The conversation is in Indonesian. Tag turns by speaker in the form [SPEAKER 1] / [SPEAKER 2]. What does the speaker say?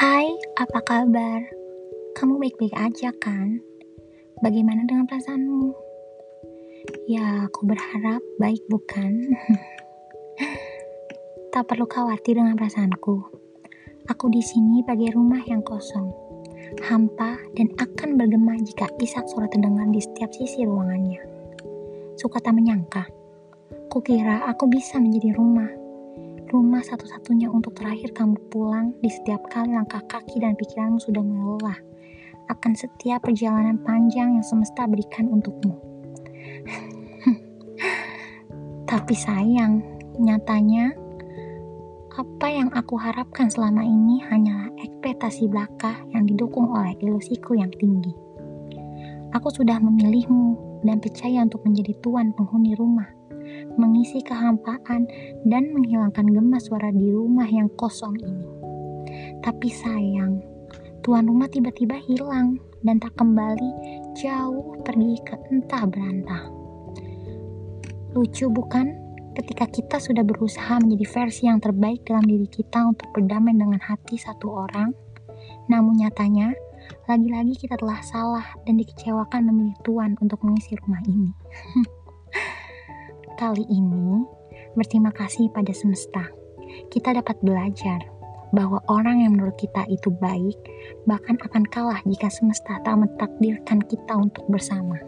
[SPEAKER 1] Hai, apa kabar? Kamu baik-baik aja kan? Bagaimana dengan perasaanmu? Ya, aku berharap baik bukan? tak perlu khawatir dengan perasaanku. Aku di sini bagai rumah yang kosong, hampa dan akan bergema jika isak suara terdengar di setiap sisi ruangannya. Suka tak menyangka, kukira aku bisa menjadi rumah rumah satu-satunya untuk terakhir kamu pulang di setiap kali langkah kaki dan pikiranmu sudah melelah akan setiap perjalanan panjang yang semesta berikan untukmu. Tapi sayang, nyatanya apa yang aku harapkan selama ini hanyalah ekspektasi belaka yang didukung oleh ilusiku yang tinggi. Aku sudah memilihmu dan percaya untuk menjadi tuan penghuni rumah mengisi kehampaan, dan menghilangkan gemas suara di rumah yang kosong ini. Tapi sayang, tuan rumah tiba-tiba hilang dan tak kembali jauh pergi ke entah berantah. Lucu bukan? Ketika kita sudah berusaha menjadi versi yang terbaik dalam diri kita untuk berdamai dengan hati satu orang, namun nyatanya lagi-lagi kita telah salah dan dikecewakan memilih Tuhan untuk mengisi rumah ini. Kali ini, berterima kasih pada semesta. Kita dapat belajar bahwa orang yang menurut kita itu baik, bahkan akan kalah jika semesta tak mentakdirkan kita untuk bersama.